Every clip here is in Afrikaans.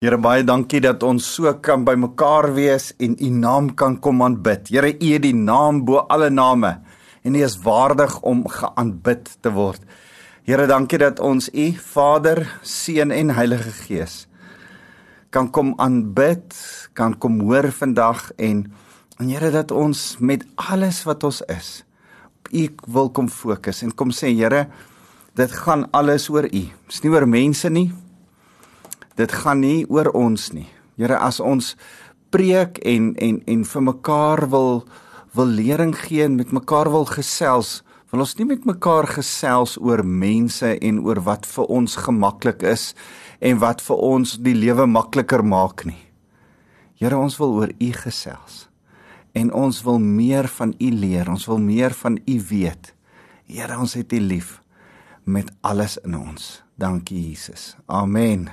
Here baie dankie dat ons so kan bymekaar wees en u naam kan kom aanbid. Here, u het die naam bo alle name en u is waardig om geaanbid te word. Here, dankie dat ons u Vader, Seun en Heilige Gees kan kom aanbid, kan kom hoor vandag en en Here dat ons met alles wat ons is op u wil kom fokus en kom sê Here, dit gaan alles oor u. Dis nie oor mense nie, dit gaan nie oor ons nie. Here, as ons preek en en en vir mekaar wil wil lering gee en met mekaar wil gesels, wil ons nie met mekaar gesels oor mense en oor wat vir ons gemaklik is en wat vir ons die lewe makliker maak nie. Here, ons wil oor U gesels. En ons wil meer van U leer. Ons wil meer van U weet. Here, ons het U lief met alles in ons. Dankie Jesus. Amen.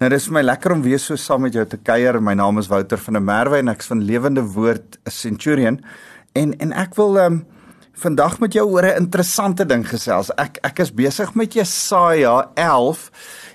Nou dis vir my lekker om weer so saam met jou te kuier. My naam is Wouter van der Merwe en ek's van Lewende Woord Centurion. En en ek wil ehm um, vandag met jou oor 'n interessante ding gesels. Ek ek is besig met Jesaja 11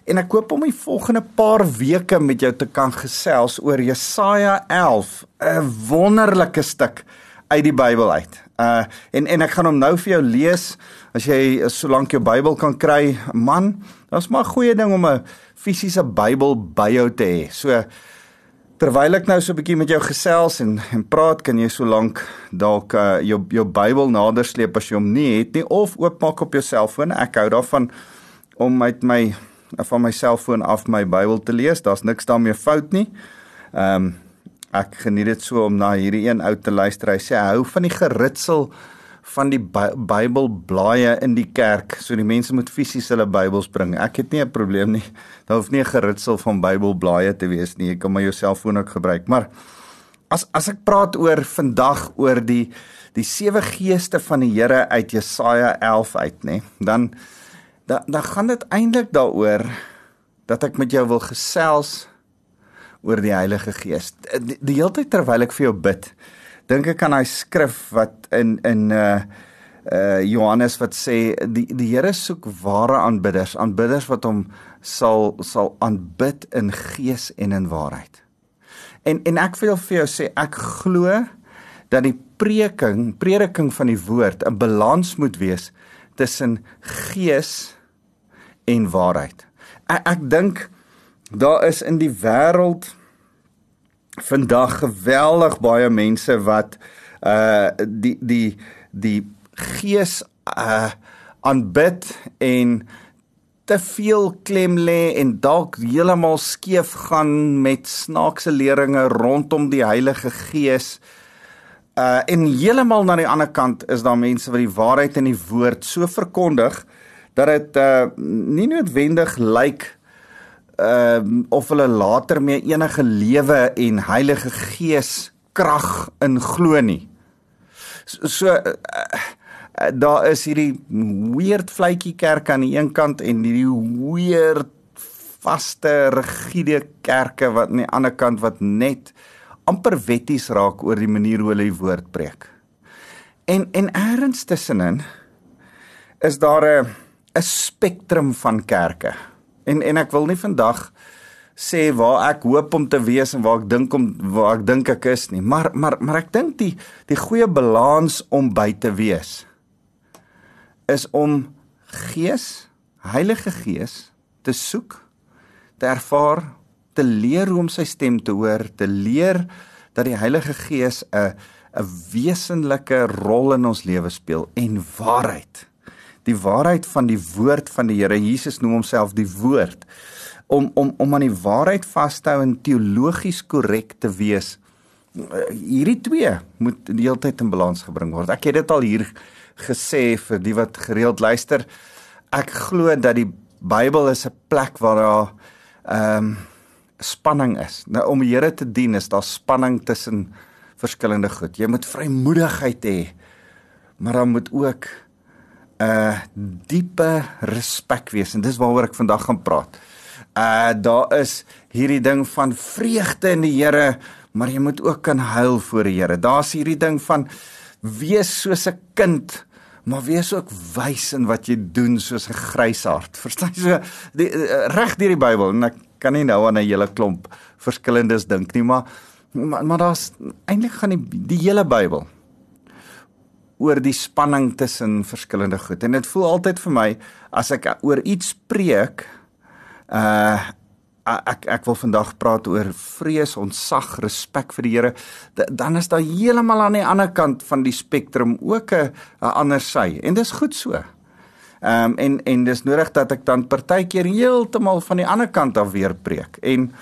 en ek hoop om die volgende paar weke met jou te kan gesels oor Jesaja 11, 'n wonderlike stuk uit die Bybel uit. Uh en en ek gaan hom nou vir jou lees as jy solank jou Bybel kan kry. Man, dit's maar 'n goeie ding om 'n fisiese Bybel by jou te hê. So terwyl ek nou so 'n bietjie met jou gesels en en praat, kan jy solank dalk uh, jou jou Bybel nader sleep as jy hom nie het nie of oopmaak op jou selfoon. Ek hou daarvan om met my van my selfoon af my Bybel te lees. Daar's niks daarmee fout nie. Ehm um, ek geniet dit so om na hierdie een ou te luister. Hy sê hy hou van die geritsel van die Bybelblaaie in die kerk. So die mense moet fisies hulle Bybels bring. Ek het nie 'n probleem nie. Daar hoef nie 'n geritsel van Bybelblaaie te wees nie. Jy kan maar jou selfoon ook gebruik. Maar as as ek praat oor vandag oor die die sewe geeste van die Here uit Jesaja 11 uit, nê, dan dan dan gaan dit eintlik daaroor dat ek met jou wil gesels oor die Heilige Gees. Die, die hele tyd terwyl ek vir jou bid, dink ek aan daai skrif wat in in uh uh Johannes wat sê die die Here soek ware aanbidders, aanbidders wat hom sal sal aanbid in gees en in waarheid. En en ek wil vir jou sê ek glo dat die preking, prediking van die woord 'n balans moet wees tussen gees en waarheid. Ek, ek dink daar is in die wêreld vandag geweldig baie mense wat uh die die die gees uh aanbid en te veel klem lê en dalk heeltemal skeef gaan met snaakse leringe rondom die Heilige Gees. Uh en heeltemal na die ander kant is daar mense wat die waarheid in die woord so verkondig dat dit uh nie noodwendig lyk like ehm uh, of hulle later mee enige lewe en Heilige Gees krag in glo nie. So, so uh, uh, daar is hierdie weird vletjie kerk aan die een kant en hierdie weird vaste rigiede kerke wat aan die ander kant wat net amper wetties raak oor die manier hoe hulle die woord preek. En en eers tussenin is daar 'n 'n spektrum van kerke. En en ek wil nie vandag sê waar ek hoop om te wees en waar ek dink om waar ek dink ek is nie, maar maar maar ek dink die die goeie balans om by te wees is om Gees, Heilige Gees te soek, te ervaar, te leer hoe om sy stem te hoor, te leer dat die Heilige Gees 'n 'n wesenlike rol in ons lewe speel en waarheid die waarheid van die woord van die Here Jesus noem homself die woord om om om aan die waarheid vas te hou en teologies korrek te wees. Hierdie twee moet die hele tyd in balans gebring word. Ek het dit al hier gesê vir die wat gereeld luister. Ek glo dat die Bybel is 'n plek waar daar ehm um, spanning is. Nou om die Here te dien is daar spanning tussen verskillende goed. Jy moet vrymoedigheid hê maar dan moet ook 'n diepe respek wees en dis waaroor ek vandag gaan praat. Uh daar is hierdie ding van vreugde in die Here, maar jy moet ook kan huil voor die Here. Daar's hierdie ding van wees soos 'n kind, maar wees ook wys in wat jy doen soos 'n grysaard. Verstaan jy so die uh, reg deur die Bybel en ek kan nie nou aan 'n hele klomp verskillendes dink nie, maar maar, maar daar's eintlik gaan die die hele Bybel oor die spanning tussen verskillende goed. En dit voel altyd vir my as ek oor iets preek, uh ek ek wil vandag praat oor vrees, ontzag, respek vir die Here, dan is daar heeltemal aan die ander kant van die spektrum ook 'n ander sy. En dis goed so. Ehm um, en en dis nodig dat ek dan partykeer heeltemal van die ander kant af weer preek. En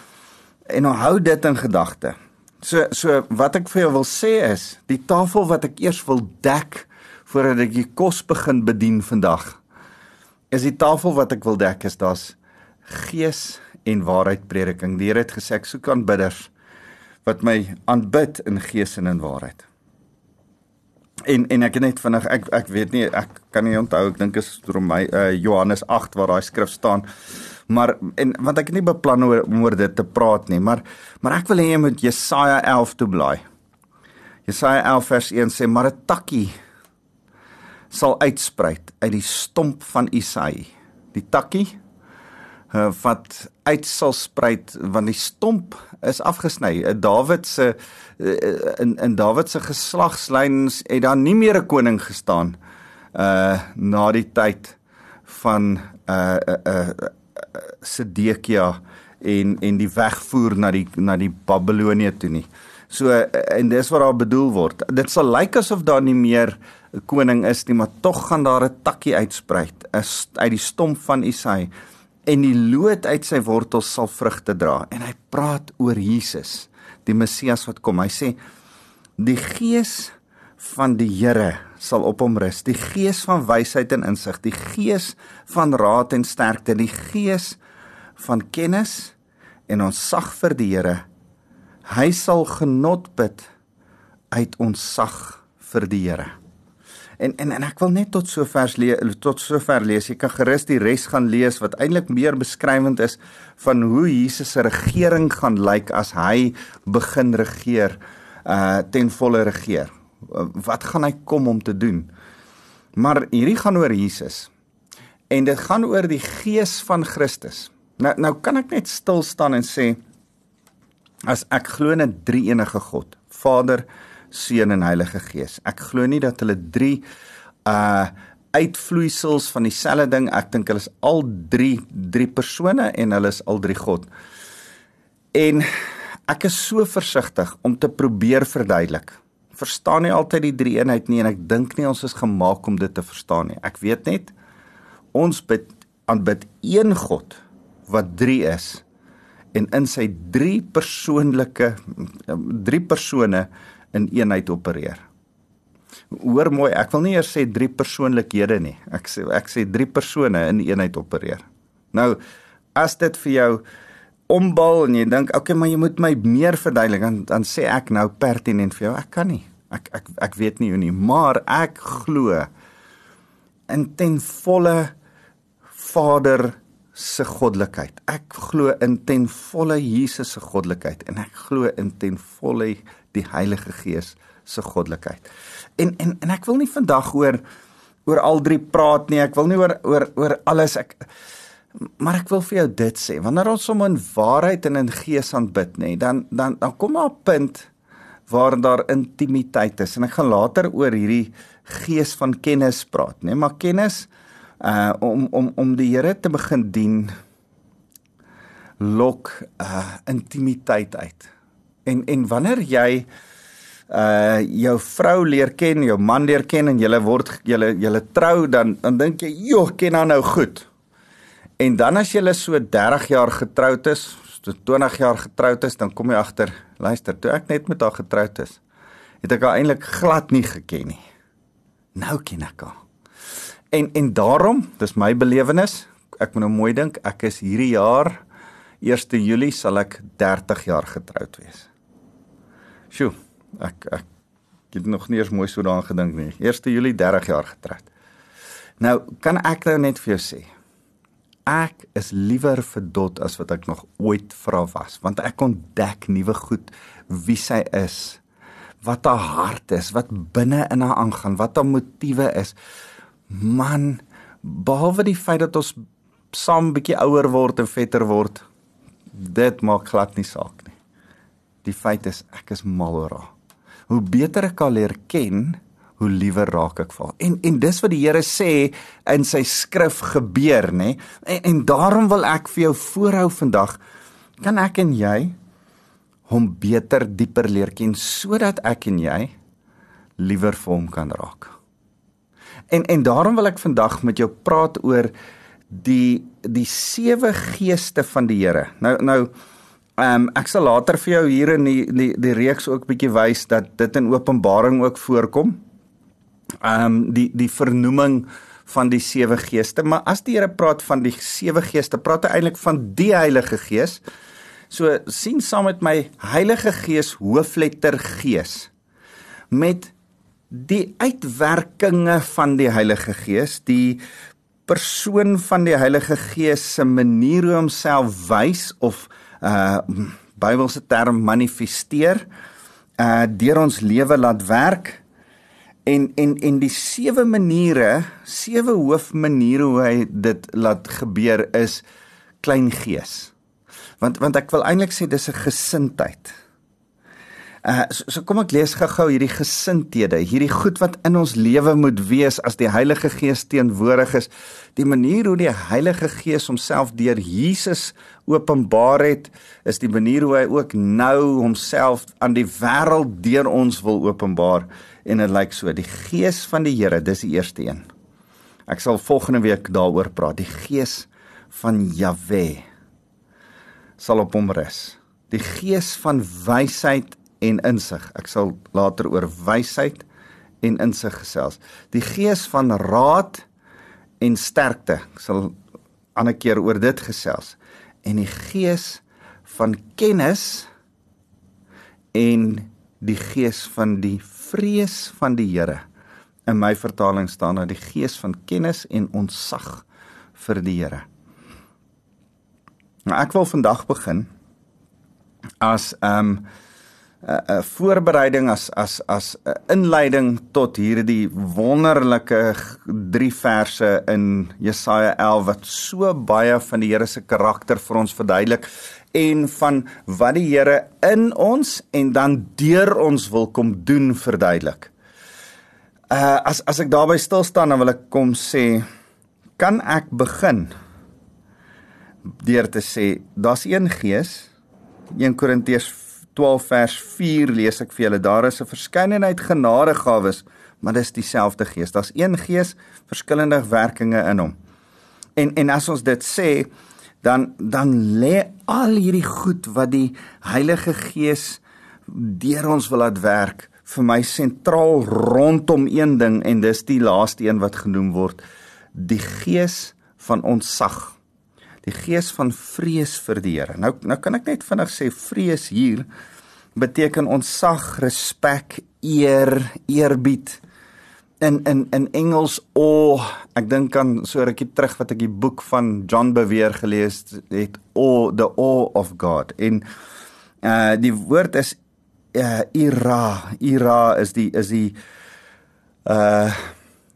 en hou dit in gedagte. So so wat ek vir jou wil sê is, die tafel wat ek eers wil dek voordat ek die kos begin bedien vandag, is die tafel wat ek wil dek is daar's gees en waarheid prediking. Die Here het gesê ek soek aanbidders wat my aanbid in gees en in waarheid. En en ek net vinnig ek ek weet nie ek kan nie onthou ek dink is Romein uh, Johannes 8 waar daai skrif staan. Maar en want ek het nie beplan oor om oor dit te praat nie, maar maar ek wil hê jy moet Jesaja 11 toe blaai. Jesaja 11 vers 1 sê maar 'n takkie sal uitspruit uit die stomp van Isaïe. Die takkie uh, wat uit sal spruit want die stomp is afgesny. Uh, Dawid se uh, in in Dawid se geslagslyns het daar nie meer 'n koning gestaan uh na die tyd van uh uh, uh Sedekia en en die wegvoer na die na die Babilonië toe nie. So en dis wat daar bedoel word. Dit sal lyk asof daar nie meer 'n koning is nie, maar tog gaan daar 'n takkie uitspruit uit die stomp van Isai en die loot uit sy wortels sal vrugte dra en hy praat oor Jesus die Messias wat kom hy sê die gees van die Here sal op hom rus die gees van wysheid en insig die gees van raad en sterkte die gees van kennis en ons sag vir die Here hy sal genot bid uit ons sag vir die Here En en en ek wil net tot sover lees tot sover lees. Jy kan gerus die res gaan lees wat eintlik meer beskrywend is van hoe Jesus se regering gaan lyk as hy begin regeer uh ten volle regeer. Wat gaan hy kom om te doen? Maar hierdie gaan oor Jesus. En dit gaan oor die gees van Christus. Nou nou kan ek net stil staan en sê as ek glo in 'n drie enige God, Vader, Seun en Heilige Gees. Ek glo nie dat hulle drie uh uitvloeisels van dieselfde ding. Ek dink hulle is al drie drie persone en hulle is al drie God. En ek is so versigtig om te probeer verduidelik. Verstaan nie altyd die drie eenheid nie en ek dink nie ons is gemaak om dit te verstaan nie. Ek weet net ons bid aanbid een God wat drie is en in sy drie persoonlike drie persone in eenheid opereer. Hoor mooi, ek wil nie eers sê drie persoonlikhede nie. Ek sê ek sê drie persone in eenheid opereer. Nou as dit vir jou ombal en jy dink, "Oké, okay, maar jy moet my meer verduidelik," dan dan sê ek nou pertinent vir jou, ek kan nie. Ek ek ek weet nie hoe nie, maar ek glo in ten volle Vader se goddelikheid. Ek glo in ten volle Jesus se goddelikheid en ek glo in ten volle die Heilige Gees se goddelikheid. En en en ek wil nie vandag oor oor al drie praat nie. Ek wil nie oor oor oor alles ek maar ek wil vir jou dit sê. Wanneer ons hom in waarheid en in gees aanbid, nê, dan dan dan kom daar 'n punt waar daar intimiteit is. En ek gaan later oor hierdie gees van kennis praat, nê, maar kennis uh om om om die Here te begin dien lok uh intimiteit uit. En en wanneer jy uh jou vrou leer ken, jou man leer ken en julle word julle julle trou dan dan dink jy, "Joh, ken haar nou goed." En dan as julle so 30 jaar getroud is, so 20 jaar getroud is, dan kom jy agter, luister, toe ek net met haar getroud is, het ek haar eintlik glad nie geken nie. Nou ken ek haar. En en daarom, dis my belewenis, ek moet nou mooi dink, ek is hierdie jaar 1 Julie sal ek 30 jaar getroud wees. Sjoe, ek ek het nog nie eens mooi so daaraan gedink nie. 1 Julie 30 jaar getroud. Nou, kan ek nou net vir jou sê, ek is liewer vir Dot as wat ek nog ooit vra was, want ek ontdek nuwe goed wie sy is, wat haar hart is, wat binne in haar aangaan, wat haar motiewe is. Man, behalwe die feit dat ons saam bietjie ouer word en vetter word, Dit maak glad nie saak nie. Die feit is ek is mal oor haar. Hoe beter ek haar leer ken, hoe liewer raak ek haar. En en dis wat die Here sê in sy skrif gebeur, nê? En, en daarom wil ek vir jou voorhou vandag kan ek en jy hom beter dieper leer ken sodat ek en jy liewer vir hom kan raak. En en daarom wil ek vandag met jou praat oor die die sewe geeste van die Here. Nou nou ehm um, ek sal later vir jou hier in die die, die reeks ook bietjie wys dat dit in Openbaring ook voorkom. Ehm um, die die vernoeming van die sewe geeste, maar as die Here praat van die sewe geeste, praat hy eintlik van die Heilige Gees. So sien saam met my Heilige Gees hoofletter Gees met die uitwerkinge van die Heilige Gees, die persoon van die Heilige Gees se manier hoe homself wys of uh Bybelse term manifesteer uh deur ons lewe laat werk en en en die sewe maniere, sewe hoofmaniere hoe hy dit laat gebeur is klein gees. Want want ek wil eintlik sê dis 'n gesindheid. Uh so, so kom ek lees gou-gou hierdie gesindhede, hierdie goed wat in ons lewe moet wees as die Heilige Gees teenwoordig is. Die manier hoe die Heilige Gees homself deur Jesus openbaar het, is die manier hoe hy ook nou homself aan die wêreld deur ons wil openbaar en dit lyk so, die Gees van die Here, dis die eerste een. Ek sal volgende week daaroor praat, die Gees van Jahwe sal op hom rus. Die Gees van wysheid en insig. Ek sal later oor wysheid en insig gesels. Die gees van raad en sterkte. Ek sal ander keer oor dit gesels. En die gees van kennis en die gees van die vrees van die Here. In my vertaling staan daar die gees van kennis en ontzag vir die Here. Nou ek wil vandag begin as ehm um, 'n voorbereiding as as as 'n uh, inleiding tot hierdie wonderlike drie verse in Jesaja 11 wat so baie van die Here se karakter vir ons verduidelik en van wat die Here in ons en dan deur ons wil kom doen verduidelik. Uh as as ek daarby stil staan dan wil ek kom sê kan ek begin deur te sê daar's een gees. 1 Korintiërs 12 vers 4 lees ek vir julle daar is 'n verskeidenheid genadegawes maar dis dieselfde gees. Daar's een gees verskillende werkinge in hom. En en as ons dit sê dan dan lê al hierdie goed wat die Heilige Gees deur ons wil laat werk vir my sentraal rondom een ding en dis die laaste een wat genoem word die gees van ontsag die gees van vrees vir die Here. Nou nou kan ek net vinnig sê vrees hier beteken ontsag, respek, eer, eerbied. In in in Engels o, ek dink aan so rukkie terug wat ek die boek van John Bevere gelees het, o the awe of God. En uh die woord is uh ira, ira is die is die uh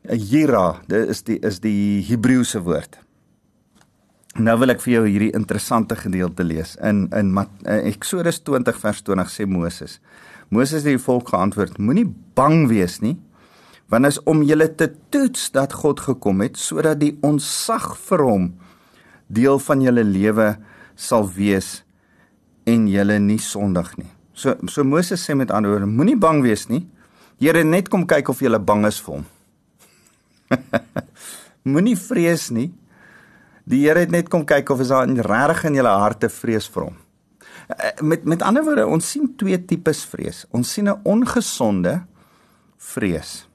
Jira, dit is die is die Hebreëse woord. Nou wil ek vir jou hierdie interessante gedeelte lees in in Eksodus 20 vers 20 sê Moses. Moses het die volk geantwoord: Moenie bang wees nie, want is om julle te toets dat God gekom het sodat die onsag vir hom deel van julle lewe sal wees en julle nie sondig nie. So so Moses sê met ander woorde: Moenie bang wees nie. Here net kom kyk of jy bang is vir hom. Moenie vrees nie. Die Here het net kom kyk of is daar regtig in julle harte vrees vir hom. Eh, met met ander woorde, ons sien twee tipes vrees. Ons sien 'n ongesonde vrees.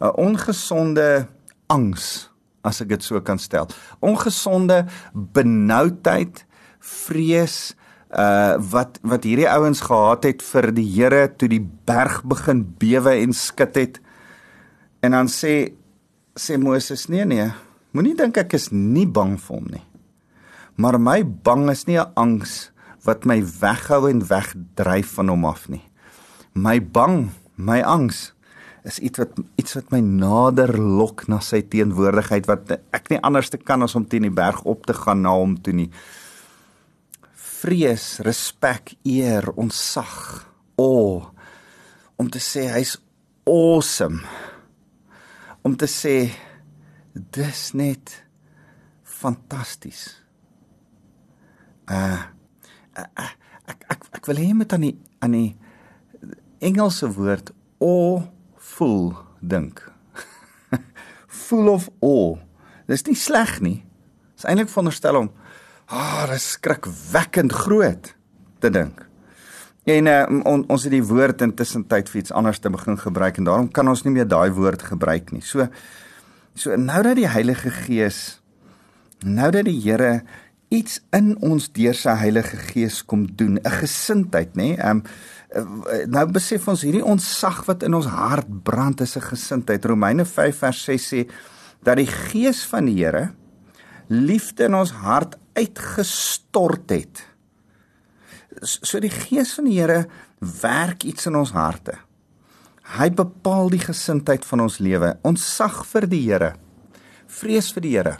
'n Ongesonde angs, as ek dit so kan stel. Ongesonde benoudheid, vrees uh wat wat hierdie ouens gehad het vir die Here toe die berg begin bewe en skud het. En dan sê sê Moses: "Nee nee, Moenie dink ek is nie bang vir hom nie. Maar my bang is nie 'n angs wat my weghou en wegdryf van hom af nie. My bang, my angs is iets wat iets wat my nader lok na sy teenwoordigheid wat ek nie anders te kan as om teen die berg op te gaan na hom toe nie. vrees, respek, eer, ontzag, o om te sê hy's awesome. Om te sê dis net fantasties. Uh, uh, uh ek ek ek wil hê met aan die aan die Engelse woord awe full dink. full of awe. Dis nie sleg nie. Dis eintlik veronderstel om ah, oh, dis skrikwekkend groot te dink. En uh, on, ons het die woord intussen tyd vir iets anders te begin gebruik en daarom kan ons nie meer daai woord gebruik nie. So so nou dat die Heilige Gees nou dat die Here iets in ons deur sy Heilige Gees kom doen, 'n gesindheid, nê? Ehm um, nou besef ons hierdie ontsag wat in ons hart brand is 'n gesindheid. Romeine 5 vers 6 sê dat die Gees van die Here liefde in ons hart uitgestort het so die gees van die Here werk iets in ons harte. Hy bepaal die gesindheid van ons lewe. Ons sag vir die Here. Vrees vir die Here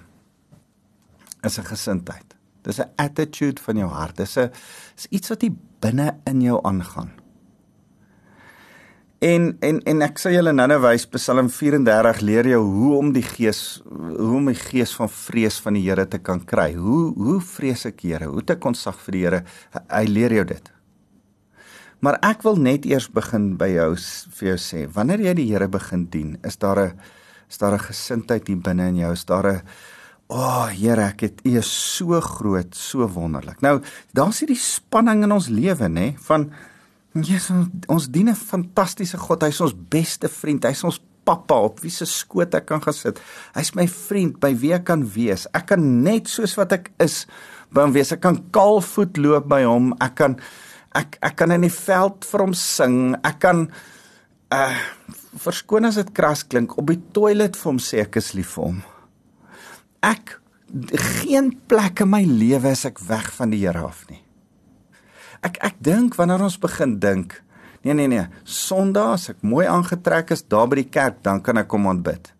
is 'n gesindheid. Dis 'n attitude van jou hart. Dis 'n is iets wat hier binne in jou aangaan. En en en ek sê julle nou-nou wys Psalm 34 leer jou hoe om die gees hoe om die gees van vrees van die Here te kan kry. Hoe hoe vrees ek Here? Hoe te konsag vir die Here? Hy leer jou dit. Maar ek wil net eers begin by jou vir jou sê, wanneer jy die Here begin dien, is daar 'n is daar 'n gesindheid hier binne in jou, is daar 'n O, oh, Here, ek het U is so groot, so wonderlik. Nou, daar's hierdie spanning in ons lewe, nê, van Jesus, ons dien 'n fantastiese God. Hy's ons beste vriend. Hy's ons pappa op wie se skoot ek kan gesit. Hy's my vriend by wie ek kan wees. Ek kan net soos wat ek is by hom wees. Ek kan kaalvoet loop by hom. Ek kan ek ek kan in die veld vir hom sing. Ek kan uh verskoon as dit kras klink op die toilet vir hom sê ek is lief vir hom. Ek geen plek in my lewe is ek weg van die Here af nie. Ek ek dink wanneer ons begin dink nee nee nee sondag as ek mooi aangetrek is daar by die kerk dan kan ek kom aanbid.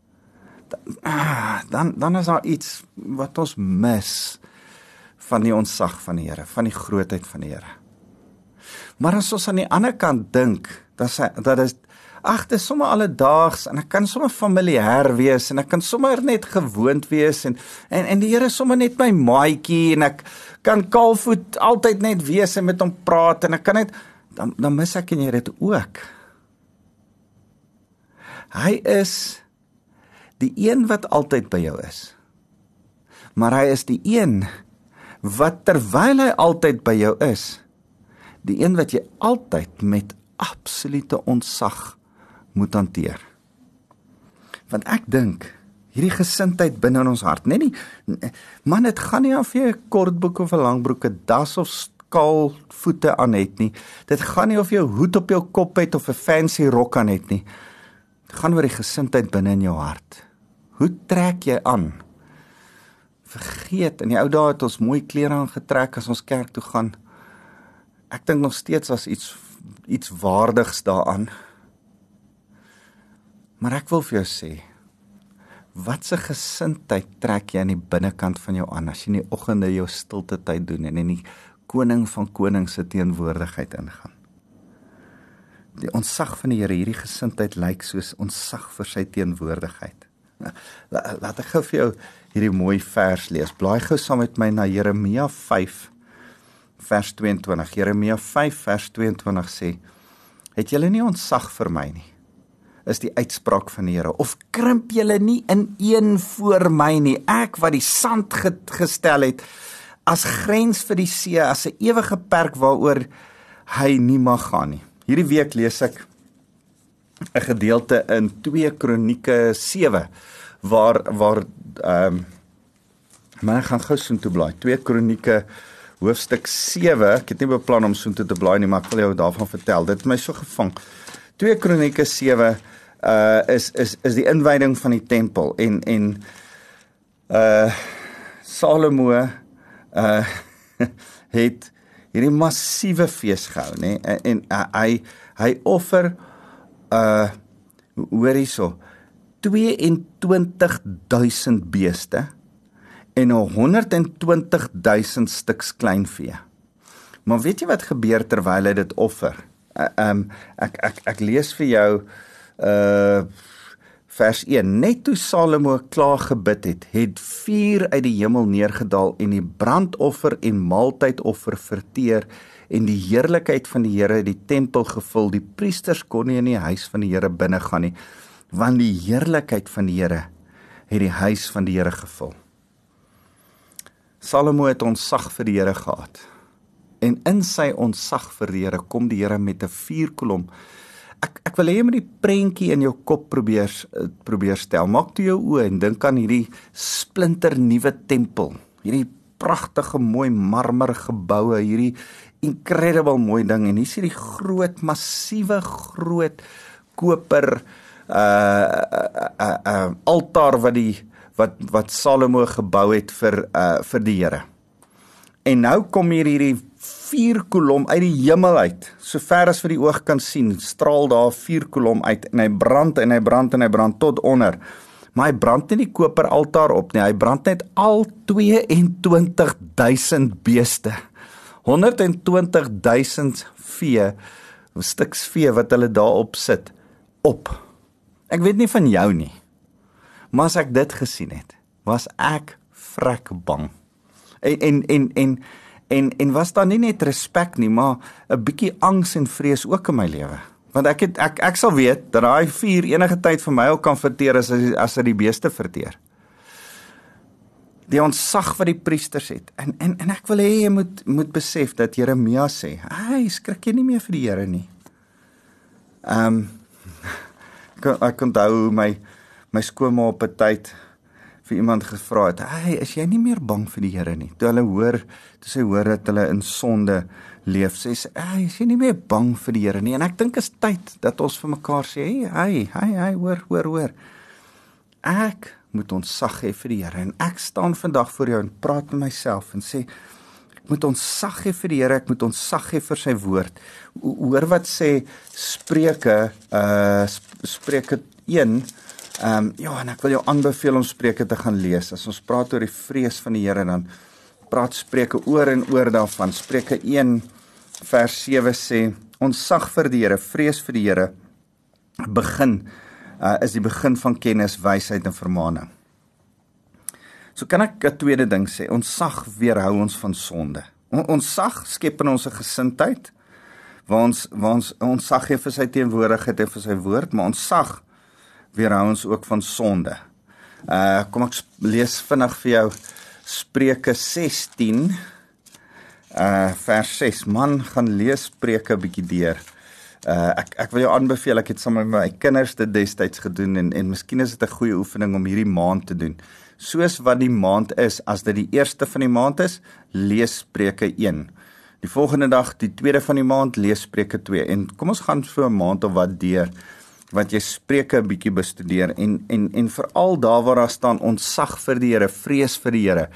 Dan ah, dan, dan is daar iets wat ons mis van die onsag van die Here van die grootheid van die Here. Maar as ons aan die ander kant dink dat sy dat is ag dit is sommer alledaags en ek kan sommer familier wees en ek kan sommer net gewoond wees en en en die Here is sommer net my maatjie en ek kan kaalvoet altyd net wees en met hom praat en ek kan net dan dan mis ek en jy dit ook. Hy is die een wat altyd by jou is. Maar hy is die een wat terwyl hy altyd by jou is, die een wat jy altyd met absolute ontzag moet hanteer. Want ek dink hierdie gesindheid binne in ons hart, net nie man dit gaan nie of jy 'n kortbroek of 'n langbroek, 'n das of skaal voete aan het nie. Dit gaan nie of jy 'n hoed op jou kop het of 'n fancy rok aan het nie. Dit gaan oor die gesindheid binne in jou hart. Hoe trek jy aan? Vergeet, in die ou dae het ons mooi klere aangetrek as ons kerk toe gaan. Ek dink nog steeds as iets iets waardigs daaraan. Maar ek wil vir jou sê, watse gesindheid trek jy aan die binnekant van jou aan as jy in die oggende jou stilte tyd doen en in die koning van konings se teenwoordigheid ingaan? Die ontsag van die Here, hierdie gesindheid lyk soos ontsag vir sy teenwoordigheid. Laat ek gou vir jou hierdie mooi vers lees. Blaai gou saam met my na Jeremia 5 vers 22. Jeremia 5 vers 22 sê: "Het julle nie ontsag vir my nie?" Is die uitspraak van die Here. Of krimp julle nie in een voor my nie? Ek wat die sand gestel het as grens vir die see as 'n ewige perk waaroor hy nie mag gaan nie. Hierdie week lees ek 'n gedeelte in 2 Kronieke 7 waar waar ehm um, maar ek gaan gou so toe blaai. 2 Kronieke hoofstuk 7 ek het nie beplan om so toe te blaai nie maar ek wil jou daarvan vertel. Dit het my so gevang. 2 Kronieke 7 uh is is is die inwyding van die tempel en en uh Salomo uh het hierdie massiewe fees gehou nê en, en uh, hy hy offer uh hoor hierso 22000 beeste en 120000 stuks kleinvee. Maar weet jy wat gebeur terwyl hy dit offer? Uh, um, ek ek ek lees vir jou vers 1 net toe Salomo klaar gebid het het vuur uit die hemel neergedaal en die brandoffer en maaltydoffer verteer en die heerlikheid van die Here het die tempel gevul. Die priesters kon nie in die huis van die Here binne gaan nie want die heerlikheid van die Here het die huis van die Here gevul. Salomo het ontzag vir die Here gehad en in sy ontzag vir die Here kom die Here met 'n vuurkolom ek ek wil hê jy moet die prentjie in jou kop probeer eh, probeer stel. Maak toe jou oë en dink aan hierdie splinter nuwe tempel. Hierdie pragtige mooi marmer geboue, hierdie incredible mooi ding en hier is hierdie groot massiewe groot koper uh uh, uh uh altaar wat die wat wat Salomo gebou het vir uh vir die Here. En nou kom hier hierdie vuurkolom uit die hemel uit. So ver as vir die oog kan sien, straal daar 'n vuurkolom uit en hy brand en hy brand en hy brand tot onder. Maar hy brand nie die koperaltaar op nie. Hy brand net al 22000 beeste. 120000 vee, stuks vee wat hulle daarop sit op. Ek weet nie van jou nie. Maar as ek dit gesien het, was ek vrek bang. En en en en en en was daar nie net respek nie, maar 'n bietjie angs en vrees ook in my lewe. Want ek het ek ek sal weet dat daai vuur enige tyd vir my ook kan verteer as as dit die beeste verteer. Die ontsag wat die priesters het. En en en ek wil hê jy moet moet besef dat Jeremia sê, "Hy skrik jy nie meer vir die Here nie." Ehm um, ek ek onthou my my skoonma op 'n tyd vir iemand gevra het, "Hey, is jy nie meer bang vir die Here nie?" Toe hulle hoor, toe sy hoor dat hulle in sonde leef, sê sy, "Hey, is jy nie meer bang vir die Here nie?" En ek dink is tyd dat ons vir mekaar sê, "Hey, hey, hey, hey, hoor, hoor, hoor. Ek moet ontsag hê vir die Here en ek staan vandag voor jou en praat met myself en sê ek moet ontsag hê vir die Here, ek moet ontsag hê vir sy woord. Hoor wat sê Spreuke, uh Spreuke 1 Ehm um, ja, en ek wil jou aanbeveel om Spreuke te gaan lees. As ons praat oor die vrees van die Here dan praat Spreuke oor en oor daarvan. Spreuke 1 vers 7 sê: "Ontsag vir die Here, vrees vir die Here begin uh, is die begin van kennis, wysheid en vermaaning." So kan ek 'n tweede ding sê. Ontsag weerhou ons van sonde. Ontsag skep in ons gesindheid waar ons waar ons ontsag gee vir sy teenwoordigheid en vir sy woord, maar ontsag weerhou ons ook van sonde. Uh kom ek lees vinnig vir jou Spreuke 16 uh vers 6. Man gaan lees Spreuke bietjie deur. Uh ek ek wil jou aanbeveel ek het saam met my kinders dit destyds gedoen en en miskien is dit 'n goeie oefening om hierdie maand te doen. Soos wat die maand is, as dit die eerste van die maand is, lees Spreuke 1. Die volgende dag, die tweede van die maand, lees Spreuke 2 en kom ons gaan so 'n maand of wat deur wat jy Spreuke 'n bietjie bestudeer en en en veral daar waar daar staan ontsag vir die Here, vrees vir die Here,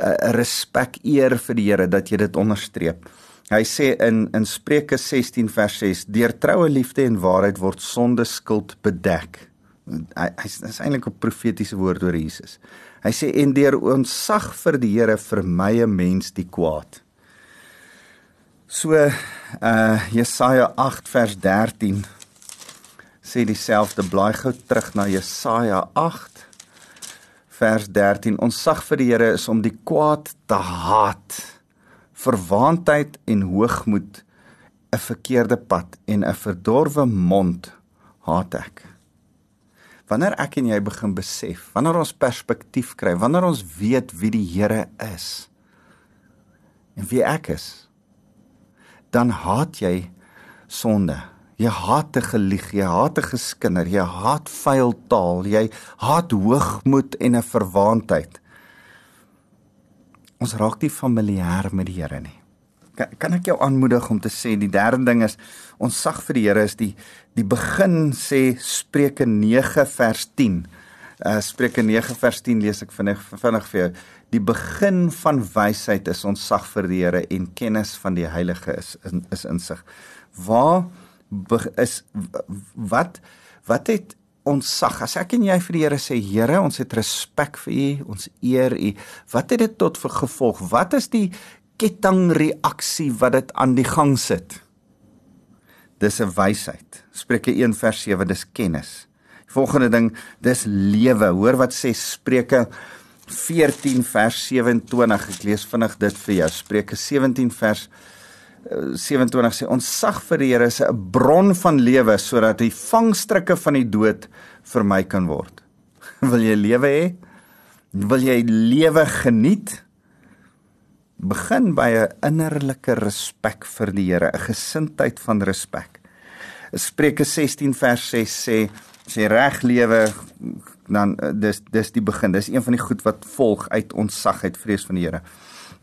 uh, respek eer vir die Here dat jy dit onderstreep. Hy sê in in Spreuke 16 vers 6: "Deur troue liefde en waarheid word sonde skuld bedek." Hy hy's is eintlik 'n profetiese woord oor Jesus. Hy sê en deur ontsag vir die Here vermy 'n mens die kwaad. So uh Jesaja 8 vers 13 sê dieselfde blaai gou terug na Jesaja 8 vers 13 ons sag vir die Here is om die kwaad te haat verwaandheid en hoogmoed 'n verkeerde pad en 'n verdorwe mond haat ek. Wanneer ek en jy begin besef wanneer ons perspektief kry wanneer ons weet wie die Here is en wie ek is dan haat jy sonde Jy haat te gelieg, jy haat te geskinder, jy haat vuil taal, jy haat hoogmoed en 'n verwaandheid. Ons raak nie familier met die Here nie. Kan, kan ek jou aanmoedig om te sê die derde ding is ons sag vir die Here is die die begin sê Spreuke 9 vers 10. Uh Spreuke 9 vers 10 lees ek vinnig vinnig vir jou. Die begin van wysheid is ons sag vir die Here en kennis van die Heilige is is insig. Waar is wat wat het ons sag as ek en jy vir die Here sê Here ons het respek vir u ons eer u wat het dit tot gevolg wat is die kettingreaksie wat dit aan die gang sit. Dis 'n wysheid. Spreuke 1 vers 7 dis kennis. Die volgende ding, dis lewe. Hoor wat sê Spreuke 14 vers 27. Ek lees vinnig dit vir jou. Spreuke 17 vers 27 sê ons sag vir die Here is 'n bron van lewe sodat die vangstrikke van die dood vermy kan word. Wil jy lewe hê? Wil jy lewe geniet? Begin by 'n innerlike respek vir die Here, 'n gesindheid van respek. Spreuke 16 vers 6 sê sê reg lewe dan dis dis die begin. Dis een van die goed wat volg uit ons sagheid vrees van die Here.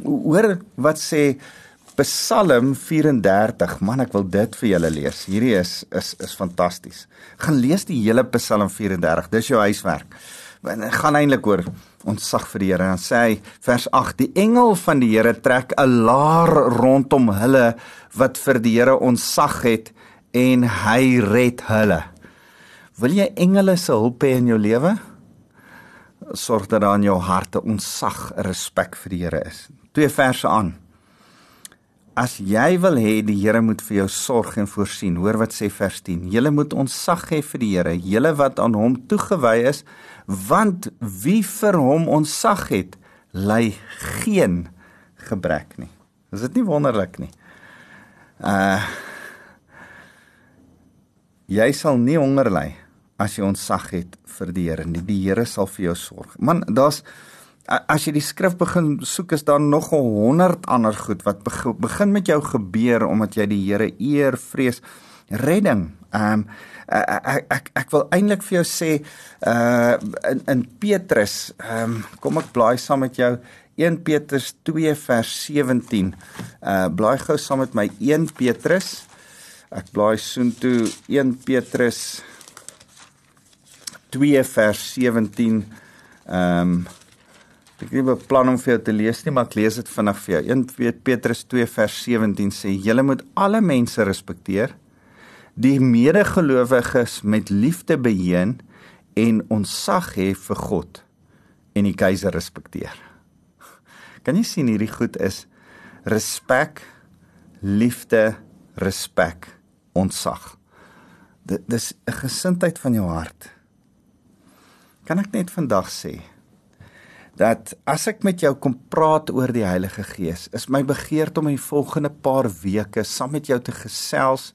Hoor wat sê Psalm 34. Man, ek wil dit vir julle lees. Hierdie is is is fantasties. Gaan lees die hele Psalm 34. Dis jou huiswerk. En gaan eintlik oor ons sag vir die Here. Dan sê hy vers 8: Die engel van die Here trek 'n laar rondom hulle wat vir die Here ons sag het en hy red hulle. Wil jy engele se hulp hê in jou lewe? Sorg dat daar in jou hart 'n onsag, 'n respek vir die Here is. Twee verse aan. As jy wil hê die Here moet vir jou sorg en voorsien, hoor wat sê vers 10. Julle moet ontsag hê vir die Here, julle wat aan hom toegewy is, want wie vir hom ontsag het, ly geen gebrek nie. Is dit nie wonderlik nie? Uh Jy sal nie honger ly as jy ontsag het vir die Here nie. Die Here sal vir jou sorg. Man, daar's as jy die skrif begin soek is daar nog 100 ander goed wat begin met jou gebeur omdat jy die Here eer, vrees, redding. Ehm um, ek ek ek wil eintlik vir jou sê uh in in Petrus, ehm um, kom ek blaai saam met jou 1 Petrus 2 vers 17. Uh blaai gou saam met my 1 Petrus. Ek blaai soontoe 1 Petrus 2 vers 17. Ehm um, Ek het nie beplan om vir jou te lees nie, maar ek lees dit vinnig vir jou. 1 Petrus 2 vers 17 sê: "Julle moet alle mense respekteer, die medegelowiges met liefde beheer en ontzag hê vir God en die keiser respekteer." Kan jy sien hierdie goed is respek, liefde, respek, ontzag. Dit dis 'n gesindheid van jou hart. Kan ek net vandag sê dat as ek met jou kom praat oor die Heilige Gees, is my begeerte om in die volgende paar weke saam met jou te gesels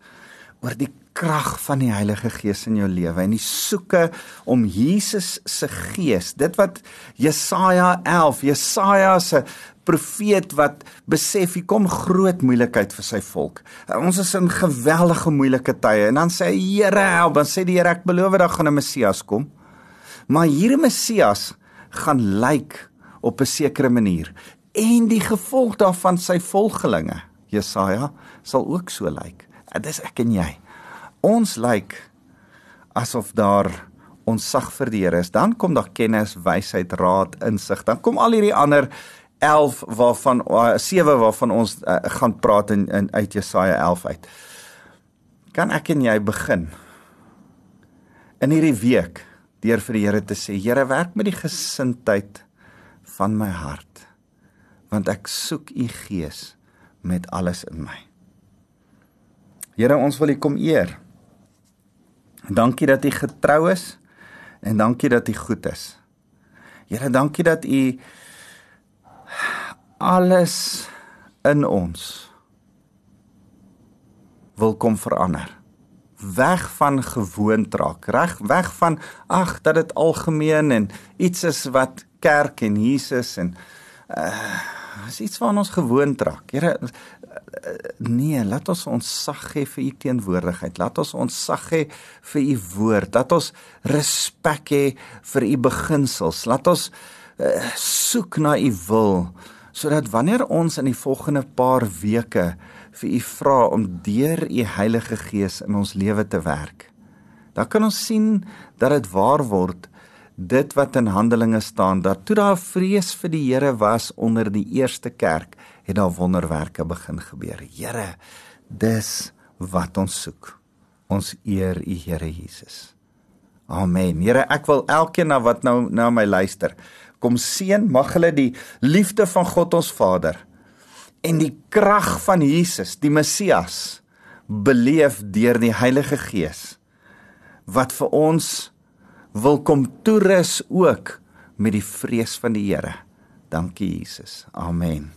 oor die krag van die Heilige Gees in jou lewe en die soeke om Jesus se gees, dit wat Jesaja 11, Jesaja se profeet wat besef hier kom groot moeilikheid vir sy volk. Ons is in geweldige moeilike tye en dan sê hy Here help, dan sê die Here ek beloof dat gaan 'n Messias kom. Maar hierdie Messias gaan lyk op 'n sekere manier en die gevolg daarvan sy volgelinge Jesaja sal ook so lyk. Dit is ek en jy. Ons lyk asof daar ons sag vir die Here is. Dan kom daar kennis, wysheid, raad, insig. Dan kom al hierdie ander 11 waarvan 7 uh, waarvan ons uh, gaan praat in, in uit Jesaja 11 uit. Kan ek en jy begin in hierdie week deur vir die Here te sê, Here, werk met die gesindheid van my hart, want ek soek u gees met alles in my. Here, ons wil u kom eer. Dankie dat u getrou is en dankie dat u goed is. Here, dankie dat u alles in ons wil kom verander weg van gewoond raak, reg weg van ag dat dit algemeen en iets is wat kerk en Jesus en uh is iets wat ons gewoond raak. Here uh, nee, laat ons ons sag gee vir u teenwoordigheid. Laat ons ons sag gee vir u woord. Laat ons respek hê vir u beginsels. Laat ons uh, soek na u wil sodat wanneer ons in die volgende paar weke vir u vra om deur u Heilige Gees in ons lewe te werk. Dan kan ons sien dat dit waar word dit wat in Handelinge staan dat toe daar vrees vir die Here was onder die eerste kerk, het daar wonderwerke begin gebeur. Here, dis wat ons soek. Ons eer u Here Jesus. Amen. Here, ek wil elkeen na wat nou na my luister, kom seën, mag hulle die liefde van God ons Vader en die krag van Jesus, die Messias, beleef deur die Heilige Gees wat vir ons wil kom toerus ook met die vrees van die Here. Dankie Jesus. Amen.